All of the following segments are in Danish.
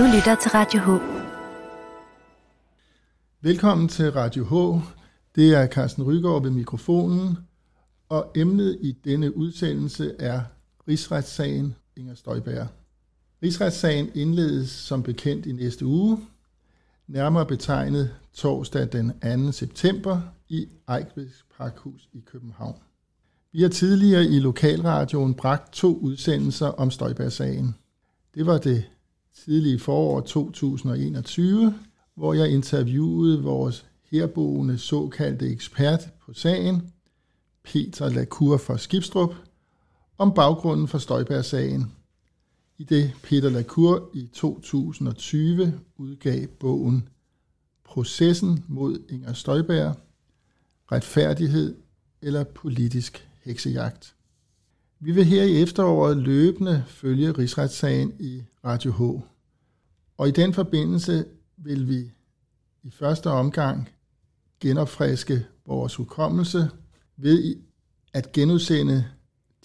Du lytter til Radio H. Velkommen til Radio H. Det er Carsten Rygaard ved mikrofonen, og emnet i denne udsendelse er Rigsretssagen Inger Støjberg. Rigsretssagen indledes som bekendt i næste uge, nærmere betegnet torsdag den 2. september i Ejkvids Parkhus i København. Vi har tidligere i Lokalradioen bragt to udsendelser om Støjberg-sagen. Det var det tidlige forår 2021, hvor jeg interviewede vores herboende såkaldte ekspert på sagen, Peter Lacour fra Skibstrup, om baggrunden for Støjberg-sagen, i det Peter Lacour i 2020 udgav bogen Processen mod Inger Støjberg, retfærdighed eller politisk heksejagt. Vi vil her i efteråret løbende følge rigsretssagen i Radio H. Og i den forbindelse vil vi i første omgang genopfriske vores hukommelse ved at genudsende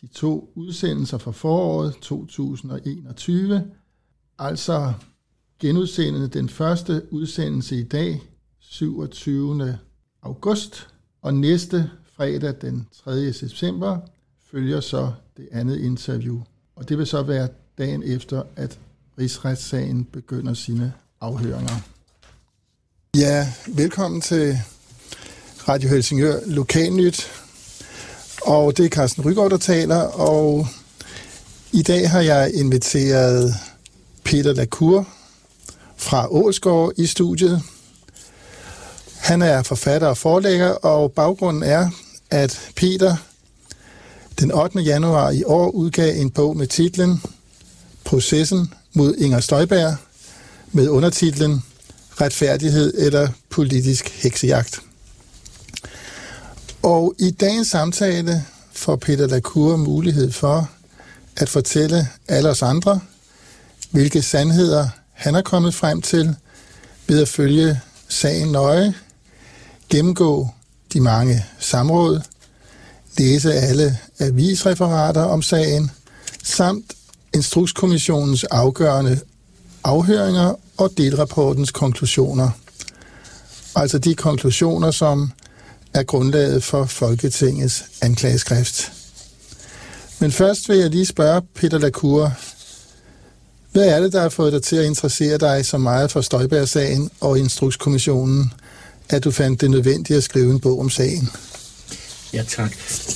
de to udsendelser fra foråret 2021, altså genudsende den første udsendelse i dag, 27. august, og næste fredag den 3. september følger så det andet interview. Og det vil så være dagen efter, at rigsretssagen begynder sine afhøringer. Ja, velkommen til Radio Helsingør Lokalnyt. Og det er Carsten Rygaard, der taler, og i dag har jeg inviteret Peter Lacour fra Ålsgaard i studiet. Han er forfatter og forlægger, og baggrunden er, at Peter den 8. januar i år udgav en bog med titlen Processen mod Inger Støjberg med undertitlen Retfærdighed eller politisk heksejagt. Og i dagens samtale får Peter Lacour mulighed for at fortælle alle os andre, hvilke sandheder han er kommet frem til ved at følge sagen nøje, gennemgå de mange samråd, læse alle avisreferater om sagen, samt Instrukskommissionens afgørende afhøringer og delrapportens konklusioner. Altså de konklusioner, som er grundlaget for Folketingets anklageskrift. Men først vil jeg lige spørge Peter Lacour, hvad er det, der har fået dig til at interessere dig så meget for Støjberg-sagen og Instrukskommissionen, at du fandt det nødvendigt at skrive en bog om sagen? Ja, tak.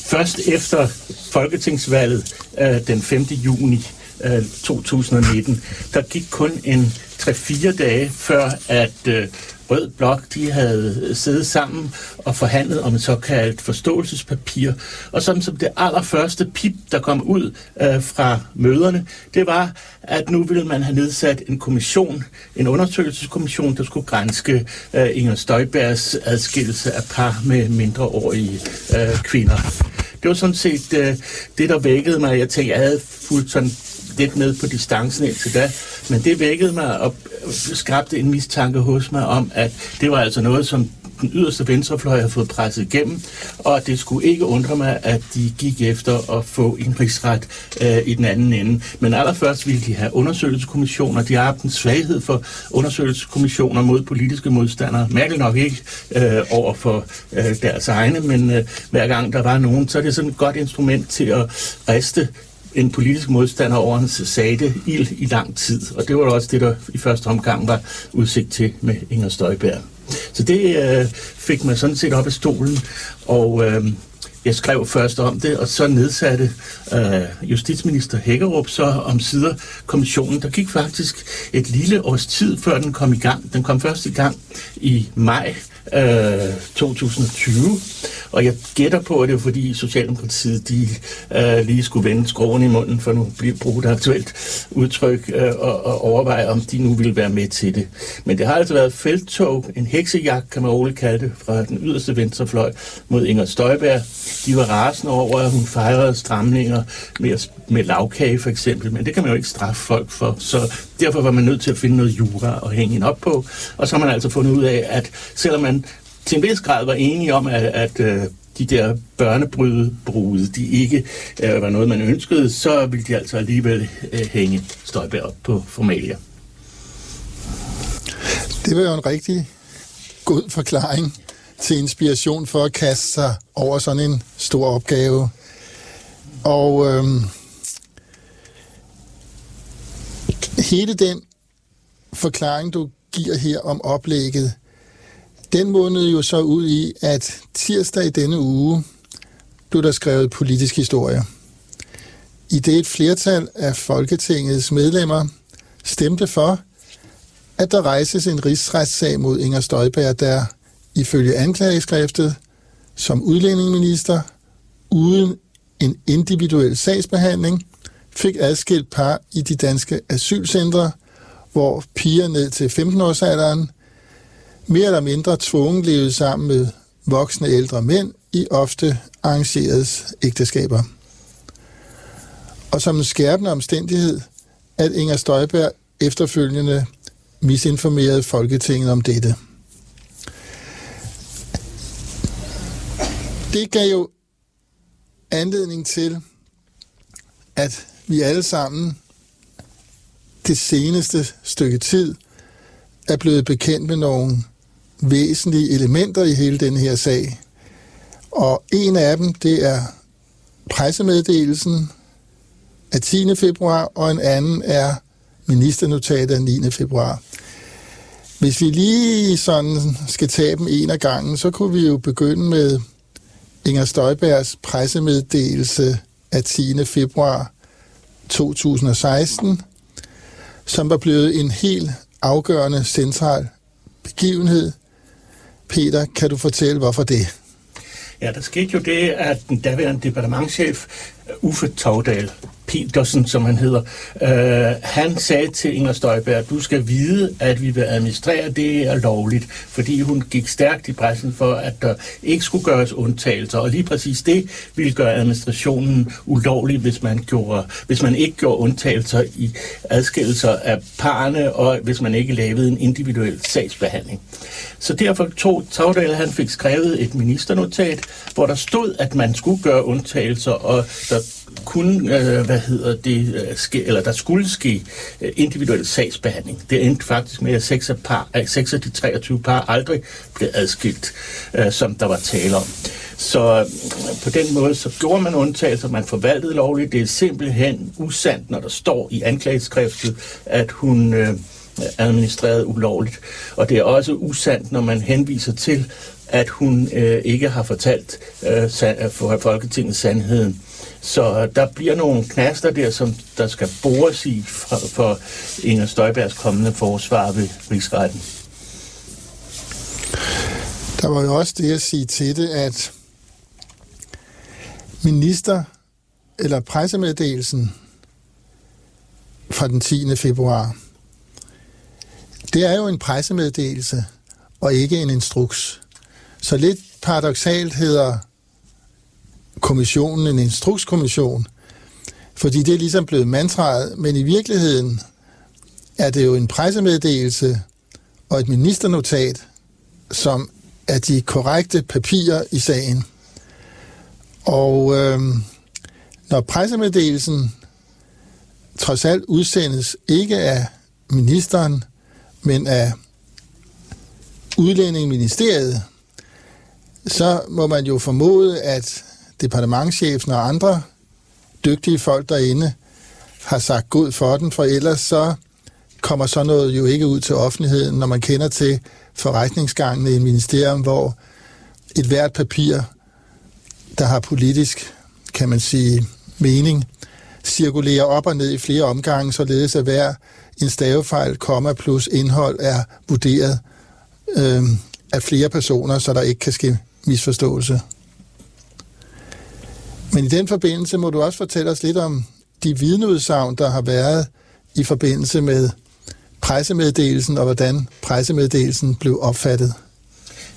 Først efter Folketingsvalget øh, den 5. juni øh, 2019, der gik kun en 3-4 dage før, at øh, Rød Blok, de havde siddet sammen og forhandlet om et såkaldt forståelsespapir. Og som, som det allerførste pip, der kom ud øh, fra møderne, det var, at nu ville man have nedsat en kommission, en undersøgelseskommission, der skulle grænske øh, Inger Støjbergs adskillelse af par med mindreårige øh, kvinder. Det var sådan set øh, det, der vækkede mig. Jeg tænkte, jeg havde fulgt sådan lidt med på distancen indtil da, men det vækkede mig og skabte en mistanke hos mig om, at det var altså noget, som den yderste venstrefløj har fået presset igennem, og det skulle ikke undre mig, at de gik efter at få en rigsret øh, i den anden ende. Men allerførst ville de have undersøgelseskommissioner. De har haft en svaghed for undersøgelseskommissioner mod politiske modstandere. Mærkeligt nok ikke øh, over for øh, deres egne, men øh, hver gang der var nogen, så er det sådan et godt instrument til at riste en politisk modstander over hans sagde ild i lang tid. Og det var også det, der i første omgang var udsigt til med Inger Støjberg. Så det øh, fik mig sådan set op af stolen, og øh, jeg skrev først om det, og så nedsatte øh, justitsminister Hækkerup så om sider kommissionen. Der gik faktisk et lille års tid, før den kom i gang. Den kom først i gang i maj øh, 2020. Og jeg gætter på, at det er fordi Socialdemokratiet de, øh, lige skulle vende skroven i munden, for nu blive brugt et aktuelt udtryk, øh, og, og overveje, om de nu ville være med til det. Men det har altså været felttog, en heksejagt, kan man roligt kalde det, fra den yderste venstrefløj mod Inger Støjberg. De var rasende over, at hun fejrede stramninger med, med lavkage for eksempel, men det kan man jo ikke straffe folk for. Så derfor var man nødt til at finde noget jura og hænge hende op på. Og så har man altså fundet ud af, at selvom man til en vis grad var enige om, at, at øh, de der børnebrude, de ikke øh, var noget, man ønskede, så ville de altså alligevel øh, hænge Støjberg op på formalia. Det var jo en rigtig god forklaring til inspiration for at kaste sig over sådan en stor opgave. Og øhm, hele den forklaring, du giver her om oplægget, den mundede jo så ud i, at tirsdag i denne uge blev der skrevet politisk historie. I det et flertal af Folketingets medlemmer stemte for, at der rejses en rigsretssag mod Inger Støjberg, der ifølge anklageskriftet som udlændingeminister uden en individuel sagsbehandling fik adskilt par i de danske asylcentre, hvor piger ned til 15-årsalderen mere eller mindre tvunget levede sammen med voksne ældre mænd i ofte arrangerede ægteskaber. Og som en skærpende omstændighed, at Inger Støjberg efterfølgende misinformerede Folketinget om dette. Det gav jo anledning til, at vi alle sammen det seneste stykke tid er blevet bekendt med nogle væsentlige elementer i hele den her sag. Og en af dem, det er pressemeddelelsen af 10. februar, og en anden er ministernotatet af 9. februar. Hvis vi lige sådan skal tage dem en af gangen, så kunne vi jo begynde med Inger Støjbergs pressemeddelelse af 10. februar 2016, som var blevet en helt afgørende central begivenhed. Peter, kan du fortælle, hvorfor det? Ja, der skete jo det, at den daværende departementchef Uffe Togdal Petersen, som han hedder, øh, han sagde til Inger Støjberg, du skal vide, at vi vil administrere det er lovligt, fordi hun gik stærkt i pressen for, at der ikke skulle gøres undtagelser, og lige præcis det ville gøre administrationen ulovlig, hvis man, gjorde, hvis man ikke gjorde undtagelser i adskillelser af parerne, og hvis man ikke lavede en individuel sagsbehandling. Så derfor tog Tagdal, han fik skrevet et ministernotat, hvor der stod, at man skulle gøre undtagelser, og der kunne, øh, hvad hedder det, øh, ske, eller der skulle ske øh, individuel sagsbehandling. Det endte faktisk med, at 6 af, par, øh, 6 af de 23 par aldrig blev adskilt, øh, som der var tale om. Så øh, på den måde, så gjorde man undtagelser, man forvaltede lovligt. Det er simpelthen usandt, når der står i anklageskriftet, at hun... Øh, administreret ulovligt. Og det er også usandt, når man henviser til, at hun øh, ikke har fortalt øh, øh for Folketinget sandheden. Så øh, der bliver nogle knaster der, som der skal bores i for, for Inger Støjbergs kommende forsvar ved rigsretten. Der var jo også det at sige til det, at minister eller pressemeddelelsen fra den 10. februar, det er jo en pressemeddelelse og ikke en instruks. Så lidt paradoxalt hedder kommissionen en instrukskommission, fordi det er ligesom blevet mantraet, men i virkeligheden er det jo en pressemeddelelse og et ministernotat, som er de korrekte papirer i sagen. Og øh, når pressemeddelelsen trods alt udsendes ikke af ministeren, men af udlændingeministeriet, så må man jo formode, at departementchefen og andre dygtige folk derinde har sagt god for den, for ellers så kommer sådan noget jo ikke ud til offentligheden, når man kender til forretningsgangene i et ministerium, hvor et hvert papir, der har politisk, kan man sige, mening, cirkulerer op og ned i flere omgange, således at hver en stavefejl, komma plus indhold er vurderet øh, af flere personer, så der ikke kan ske misforståelse. Men i den forbindelse må du også fortælle os lidt om de vidneudsagn, der har været i forbindelse med pressemeddelelsen, og hvordan pressemeddelelsen blev opfattet.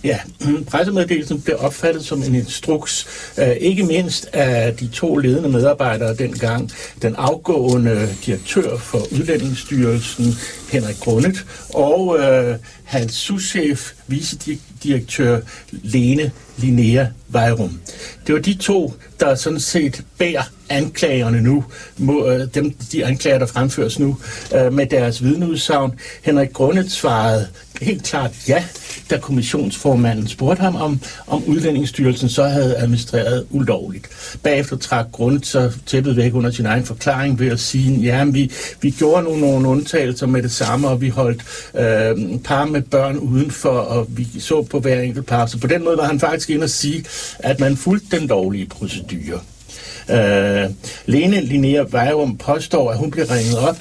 Ja, pressemeddelelsen blev opfattet som en instruks, øh, ikke mindst af de to ledende medarbejdere dengang. Den afgående direktør for Udlændingsstyrelsen, Henrik Grundet, og øh, hans souschef, vicedirektør Lene Linnea Vejrum. Det var de to, der sådan set bærer anklagerne nu, mod, øh, dem, de anklager, der fremføres nu, øh, med deres vidneudsagn. Henrik Grundet svarede helt klart ja, da kommissionsformanden spurgte ham, om, om udlændingsstyrelsen så havde administreret ulovligt. Bagefter trak Grundet så tæppet væk under sin egen forklaring ved at sige, ja, vi, vi gjorde nogle, nogle undtagelser med det samme, og vi holdt øh, par med børn udenfor, og vi så på hver enkelt par. Så på den måde var han faktisk inde at sige, at man fulgte den lovlige procedure. Øh, Lene Linnea Vejrum påstår, at hun blev ringet op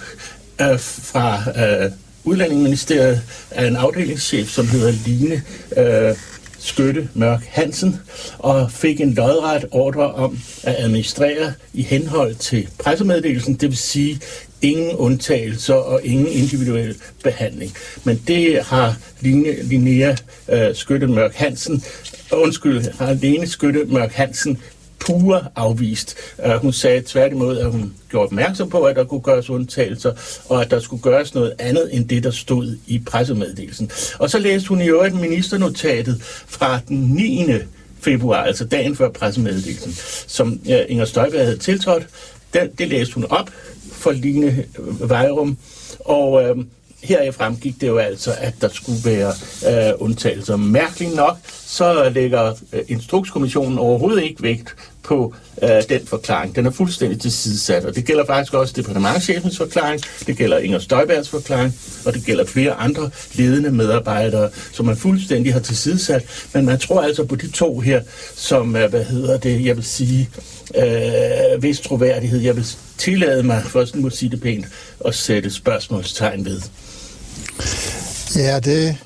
øh, fra øh, Udlændingeministeriet af en afdelingschef, som hedder Line øh, Skytte Mørk Hansen, og fik en lodret ordre om at administrere i henhold til pressemeddelelsen, det vil sige ingen undtagelser og ingen individuel behandling. Men det har Line, Linnea øh, Skytte Mørk Hansen, undskyld, har Lene Skytte Mørk Hansen pure afvist. Uh, hun sagde tværtimod, at hun gjorde opmærksom på, at der kunne gøres undtagelser, og at der skulle gøres noget andet end det, der stod i pressemeddelelsen. Og så læste hun i øvrigt ministernotatet fra den 9. februar, altså dagen før pressemeddelelsen, som Inger Støjberg havde tiltrådt. Det, det læste hun op for Line Vejrum, og øh, heraf fremgik det jo altså, at der skulle være øh, undtagelser. Mærkeligt nok, så lægger øh, Instrukskommissionen overhovedet ikke vægt på øh, den forklaring. Den er fuldstændig tilsidesat, og det gælder faktisk også departementchefens forklaring, det gælder Inger Støjbergs forklaring, og det gælder flere andre ledende medarbejdere, som man fuldstændig har tilsidesat. Men man tror altså på de to her, som, øh, hvad hedder det, jeg vil sige, øh, vis troværdighed. Jeg vil tillade mig, først nu må sige det pænt, at sætte spørgsmålstegn ved. Ja, det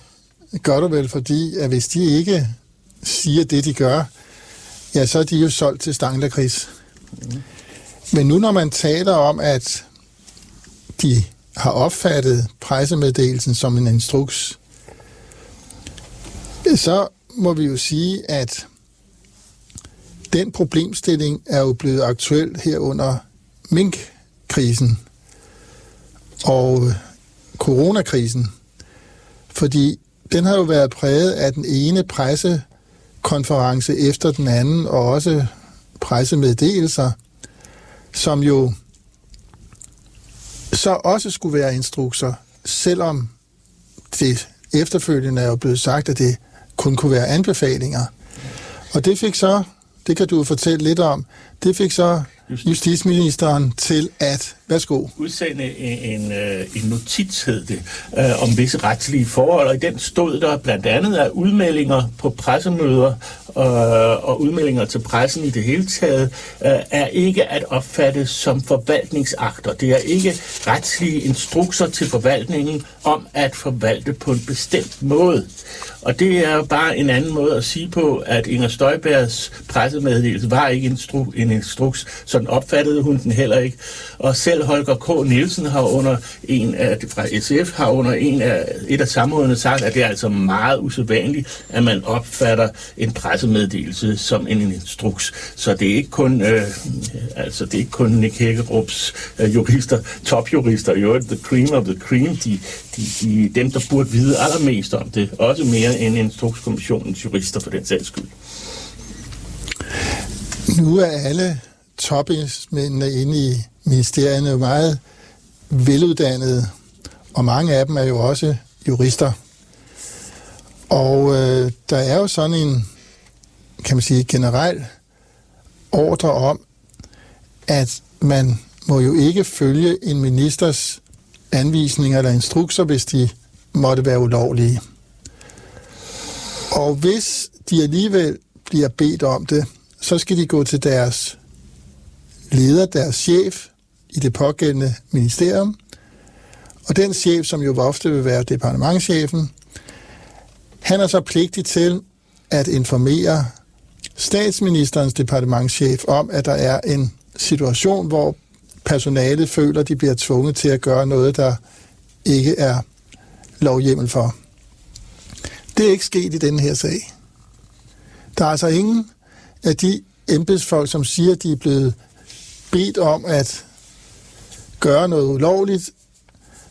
gør du vel, fordi at hvis de ikke siger det, de gør, ja, så er de jo solgt til Stanglerkris. Mm. Men nu når man taler om, at de har opfattet pressemeddelelsen som en instruks, så må vi jo sige, at den problemstilling er jo blevet aktuel her under minkkrisen og coronakrisen. Fordi den har jo været præget af den ene pressekonference efter den anden, og også pressemeddelelser, som jo så også skulle være instrukser, selvom det efterfølgende er jo blevet sagt, at det kun kunne være anbefalinger. Og det fik så, det kan du fortælle lidt om, det fik så justitsministeren til at, værsgo. Udsende en, en, øh, en notits, hed det, øh, om visse retslige forhold, og i den stod der blandt andet af udmeldinger på pressemøder øh, og udmeldinger til pressen i det hele taget, øh, er ikke at opfatte som forvaltningsakter. Det er ikke retslige instrukser til forvaltningen om at forvalte på en bestemt måde. Og det er bare en anden måde at sige på, at Inger Støjbergs pressemeddelelse var ikke instru- en instruks, sådan opfattede hun den heller ikke. Og selv Holger K. Nielsen har under en af, fra SF har under en af, et af samrådene sagt, at det er altså meget usædvanligt, at man opfatter en presse pressemeddelelse som en instruks. Så det er ikke kun, øh, altså det er ikke kun Nick Hækkerups øh, jurister, topjurister, jo the cream of the cream, de, de, de, dem, der burde vide allermest om det, også mere end Instrukskommissionens jurister for den sags skyld. Nu er alle topmændene inde i ministerierne meget veluddannede, og mange af dem er jo også jurister. Og øh, der er jo sådan en, kan man sige, generel ordre om, at man må jo ikke følge en ministers anvisninger eller instrukser, hvis de måtte være ulovlige. Og hvis de alligevel bliver bedt om det, så skal de gå til deres leder, deres chef i det pågældende ministerium. Og den chef, som jo ofte vil være departementchefen, han er så pligtig til at informere statsministerens departementschef om, at der er en situation, hvor personalet føler, at de bliver tvunget til at gøre noget, der ikke er lovhjemmel for. Det er ikke sket i den her sag. Der er altså ingen af de embedsfolk, som siger, at de er blevet bedt om at gøre noget ulovligt,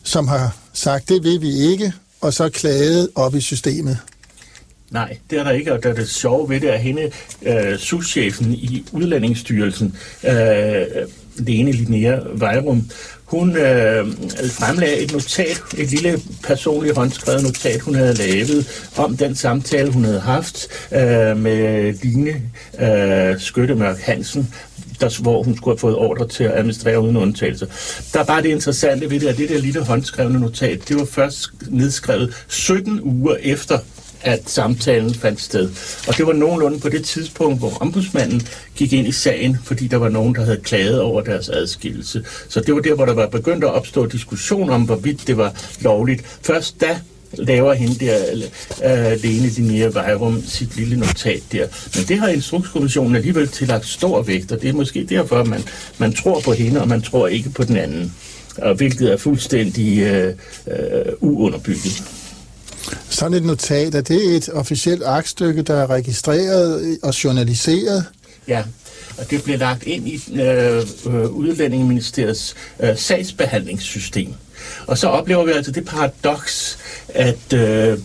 som har sagt, det vil vi ikke, og så klaget op i systemet. Nej, det er der ikke, og det er det sjove ved det, er hende, øh, souschefen i Udlændingsstyrelsen, øh, Lene Linnea Vejrum, hun øh, fremlagde et notat, et lille personligt håndskrevet notat, hun havde lavet om den samtale, hun havde haft øh, med Line øh, Skyttemørk Hansen, der, hvor hun skulle have fået ordre til at administrere uden undtagelse. Der er bare det interessante ved det, at det der lille håndskrevne notat, det var først nedskrevet 17 uger efter at samtalen fandt sted. Og det var nogenlunde på det tidspunkt, hvor ombudsmanden gik ind i sagen, fordi der var nogen, der havde klaget over deres adskillelse. Så det var der, hvor der var begyndt at opstå diskussion om, hvorvidt det var lovligt. Først da laver hende der, uh, Lene Linnea Vejrum, sit lille notat der. Men det har Instrukskommissionen alligevel tillagt stor vægt, og det er måske derfor, at man, man tror på hende, og man tror ikke på den anden. Og hvilket er fuldstændig øh, øh, uh, uh, uunderbygget. Sådan et notat, er det et officielt aktstykke, der er registreret og journaliseret? Ja, og det blev lagt ind i øh, øh Udlændingeministeriets øh, sagsbehandlingssystem. Og så oplever vi altså det paradoks, at øh,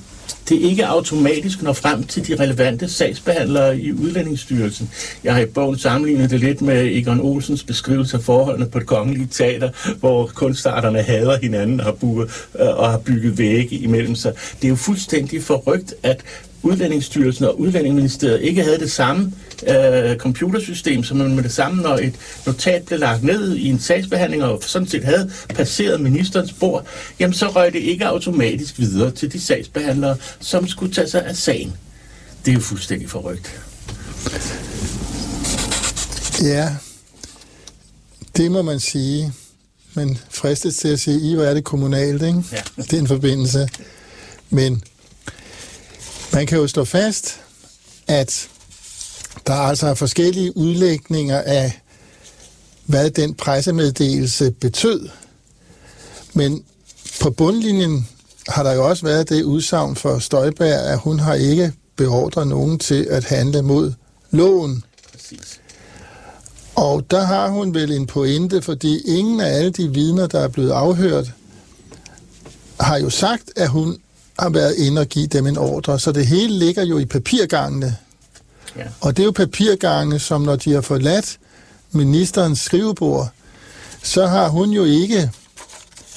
det ikke automatisk når frem til de relevante sagsbehandlere i Udlændingsstyrelsen. Jeg har i bogen sammenlignet det lidt med Egon Olsens beskrivelse af forholdene på det kongelige teater, hvor kunstarterne hader hinanden og, har, øh, og har bygget vægge imellem sig. Det er jo fuldstændig forrygt, at Udlændingsstyrelsen og Udlændingeministeriet ikke havde det samme øh, computersystem, som man med det samme, når et notat blev lagt ned i en sagsbehandling og sådan set havde passeret ministerens bord, jamen så røg det ikke automatisk videre til de sagsbehandlere, som skulle tage sig af sagen. Det er jo fuldstændig forrygt. Ja, det må man sige. Men fristes til at sige, I hvor er det kommunalt, ikke? Ja. Det er en forbindelse. Men man kan jo slå fast, at der altså er forskellige udlægninger af, hvad den pressemeddelelse betød. Men på bundlinjen har der jo også været det udsagn for Støjberg, at hun har ikke beordret nogen til at handle mod loven. Præcis. Og der har hun vel en pointe, fordi ingen af alle de vidner, der er blevet afhørt, har jo sagt, at hun har været inde og give dem en ordre. Så det hele ligger jo i papirgangene. Ja. Og det er jo papirgange, som når de har forladt ministerens skrivebord, så har hun jo ikke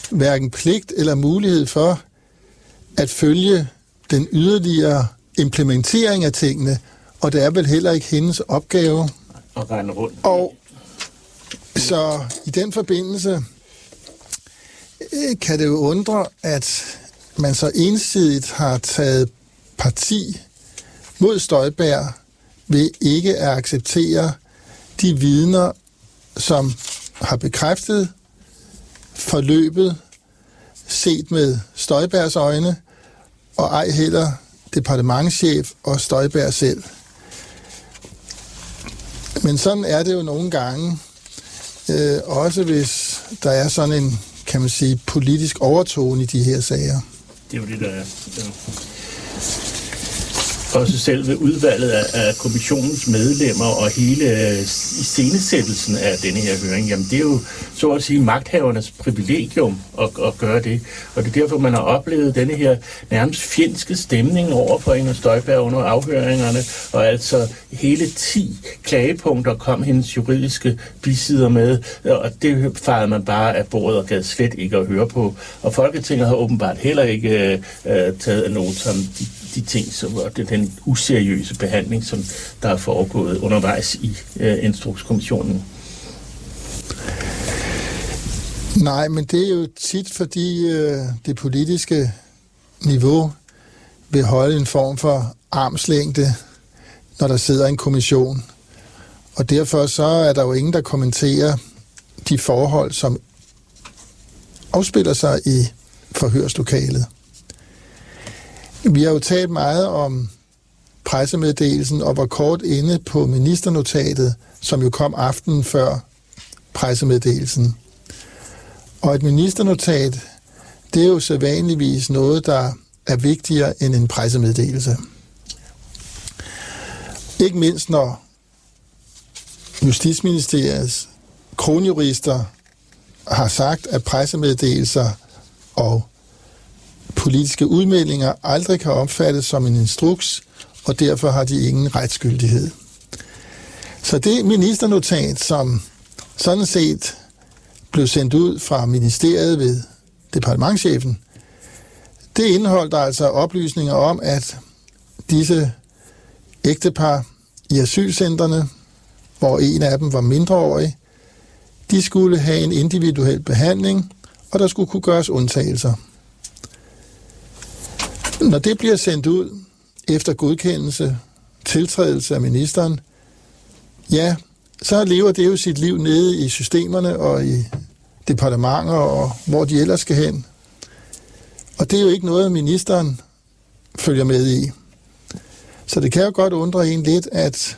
hverken pligt eller mulighed for at følge den yderligere implementering af tingene, og det er vel heller ikke hendes opgave. At regne rundt. Og så i den forbindelse øh, kan det jo undre, at man så ensidigt har taget parti mod Støjbær ved ikke at acceptere de vidner, som har bekræftet forløbet set med Støjbergs øjne, og ej heller departementschef og Støjberg selv. Men sådan er det jo nogle gange, øh, også hvis der er sådan en, kan man sige, politisk overtone i de her sager. Det er jo det, der er. Ja også selve udvalget af, af kommissionens medlemmer og hele øh, iscenesættelsen af denne her høring, jamen det er jo så at sige magthavernes privilegium at, at gøre det. Og det er derfor, man har oplevet denne her nærmest fjendske stemning over for Inger Støjberg under afhøringerne, og altså hele 10 klagepunkter kom hendes juridiske bisider med, og det fejrede man bare af bordet og gad slet ikke at høre på. Og Folketinget har åbenbart heller ikke øh, øh taget noter om de de ting, som, og den useriøse behandling, som der er foregået undervejs i øh, Instrukskommissionen. Nej, men det er jo tit, fordi øh, det politiske niveau vil holde en form for armslængde, når der sidder en kommission. Og derfor så er der jo ingen, der kommenterer de forhold, som afspiller sig i forhørslokalet. Vi har jo talt meget om pressemeddelelsen og var kort inde på ministernotatet, som jo kom aftenen før pressemeddelelsen. Og et ministernotat, det er jo sædvanligvis noget, der er vigtigere end en pressemeddelelse. Ikke mindst når Justitsministeriets kronjurister har sagt, at pressemeddelelser og politiske udmeldinger aldrig kan opfattes som en instruks, og derfor har de ingen retsgyldighed. Så det ministernotat, som sådan set blev sendt ud fra ministeriet ved departementchefen, det indeholdt altså oplysninger om, at disse ægtepar i asylcentrene, hvor en af dem var mindreårig, de skulle have en individuel behandling, og der skulle kunne gøres undtagelser. Når det bliver sendt ud efter godkendelse, tiltrædelse af ministeren, ja, så lever det jo sit liv nede i systemerne og i departementer og hvor de ellers skal hen. Og det er jo ikke noget, ministeren følger med i. Så det kan jo godt undre en lidt, at,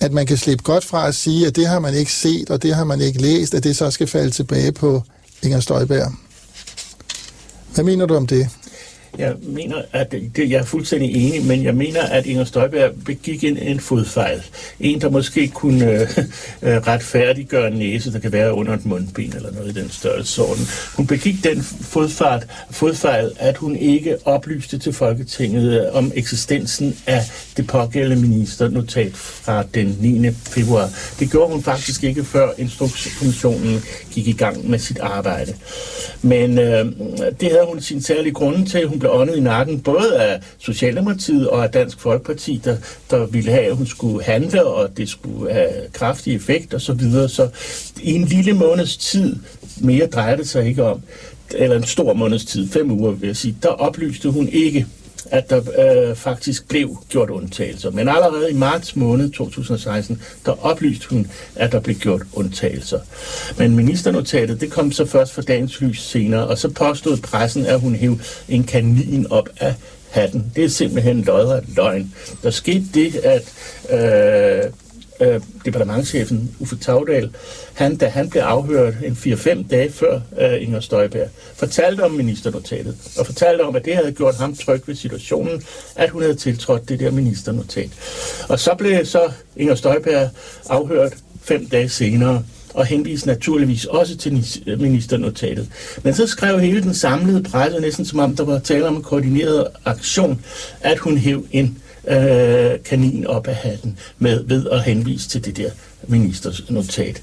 at man kan slippe godt fra at sige, at det har man ikke set, og det har man ikke læst, at det så skal falde tilbage på Inger Støjberg. Hvad mener du om det? Jeg mener, at det, jeg er fuldstændig enig, men jeg mener, at Inger Støjberg begik en, en fodfejl. En, der måske kunne øh, øh retfærdiggøre en næse, der kan være under et mundben eller noget i den størrelsesorden. Hun begik den fodfart, fodfejl, at hun ikke oplyste til Folketinget øh, om eksistensen af det pågældende ministernotat fra den 9. februar. Det gjorde hun faktisk ikke, før Instrukskommissionen gik i gang med sit arbejde. Men øh, det havde hun sin særlige grunde til. Hun blev åndet i nakken, både af Socialdemokratiet og af Dansk Folkeparti, der, der ville have, at hun skulle handle, og det skulle have kraftig effekt osv. Så, videre. så i en lille måneds tid, mere drejer det sig ikke om, eller en stor måneds tid, fem uger vil jeg sige, der oplyste hun ikke at der øh, faktisk blev gjort undtagelser. Men allerede i marts måned 2016, der oplyste hun, at der blev gjort undtagelser. Men ministernotatet, det kom så først for dagens lys senere, og så påstod pressen, at hun hævde en kanin op af hatten. Det er simpelthen lodret løgn. Der skete det, at øh, øh, departementchefen Uffe Tavdal, han, da han blev afhørt en 4-5 dage før øh, Inger Støjberg, fortalte om ministernotatet, og fortalte om, at det havde gjort ham tryg ved situationen, at hun havde tiltrådt det der ministernotat. Og så blev så Inger Støjberg afhørt fem dage senere, og henviste naturligvis også til ministernotatet. Men så skrev hele den samlede presse, næsten som om der var tale om en koordineret aktion, at hun hæv en øh, kanin op af hatten med, ved at henvise til det der ministernotat.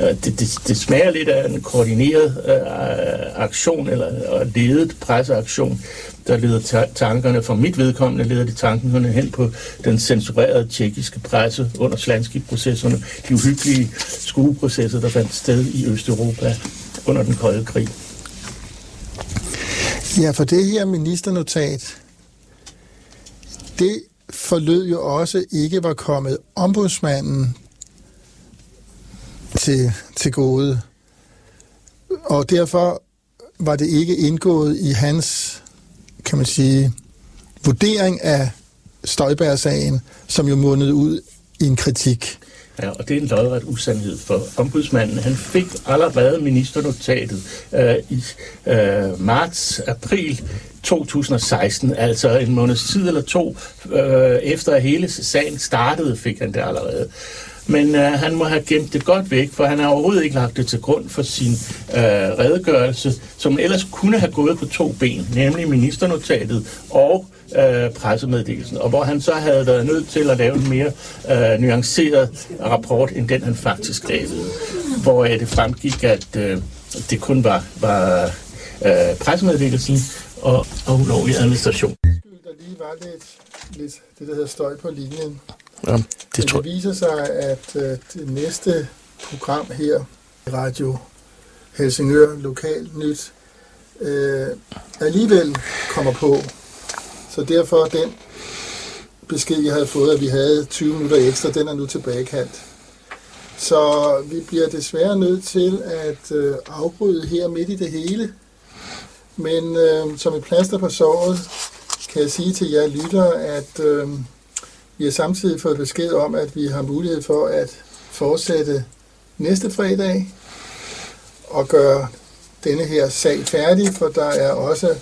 Øh, det, det, det smager lidt af en koordineret øh, aktion, eller ledet presseaktion, der leder tankerne, for mit vedkommende leder de tankerne hen på den censurerede tjekkiske presse under Slansky-processerne, de uhyggelige skueprocesser, der fandt sted i Østeuropa under den kolde krig. Ja, for det her ministernotat, det forlød jo også ikke var kommet ombudsmanden til, til gode. Og derfor var det ikke indgået i hans, kan man sige, vurdering af Støjbær-sagen, som jo mundede ud i en kritik. Ja, og det er en lodret usandhed, for ombudsmanden han fik allerede ministernotatet øh, i øh, marts-april 2016, altså en måneds tid eller to øh, efter hele sagen startede, fik han det allerede. Men øh, han må have gemt det godt væk, for han har overhovedet ikke lagt det til grund for sin øh, redegørelse, som ellers kunne have gået på to ben, nemlig ministernotatet og øh, pressemeddelelsen, og hvor han så havde været nødt til at lave en mere øh, nuanceret rapport, end den han faktisk lavede, hvor øh, det fremgik, at øh, det kun var, var øh, pressemeddelelsen og, og ulovlig administration. Der lige var lidt, lidt det, der hedder støj på linjen. Ja, det, tror... det viser sig, at øh, det næste program her, Radio Helsingør Lokal Nyt, øh, alligevel kommer på så derfor den besked, jeg havde fået, at vi havde 20 minutter ekstra, den er nu tilbagekaldt. Så vi bliver desværre nødt til at øh, afbryde her midt i det hele. Men øh, som et plaster på såret, kan jeg sige til jer lytter, at øh, vi har samtidig fået besked om, at vi har mulighed for at fortsætte næste fredag og gøre denne her sag færdig, for der er også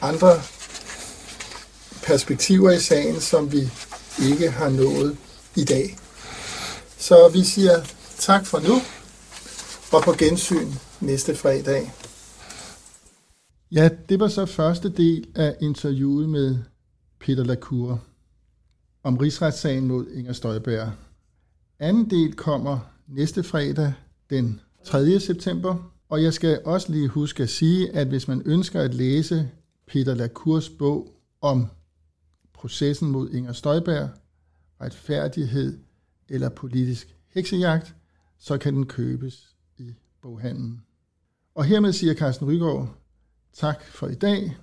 andre perspektiver i sagen, som vi ikke har nået i dag. Så vi siger tak for nu, og på gensyn næste fredag. Ja, det var så første del af interviewet med Peter Lacour. om rigsretssagen mod Inger Støjberg. Anden del kommer næste fredag den 3. september, og jeg skal også lige huske at sige, at hvis man ønsker at læse Peter Lacours bog om processen mod Inger Støjberg, retfærdighed eller politisk heksejagt, så kan den købes i boghandlen. Og hermed siger Carsten Rygaard tak for i dag,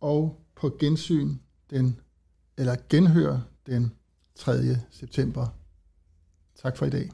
og på gensyn den, eller genhør den 3. september. Tak for i dag.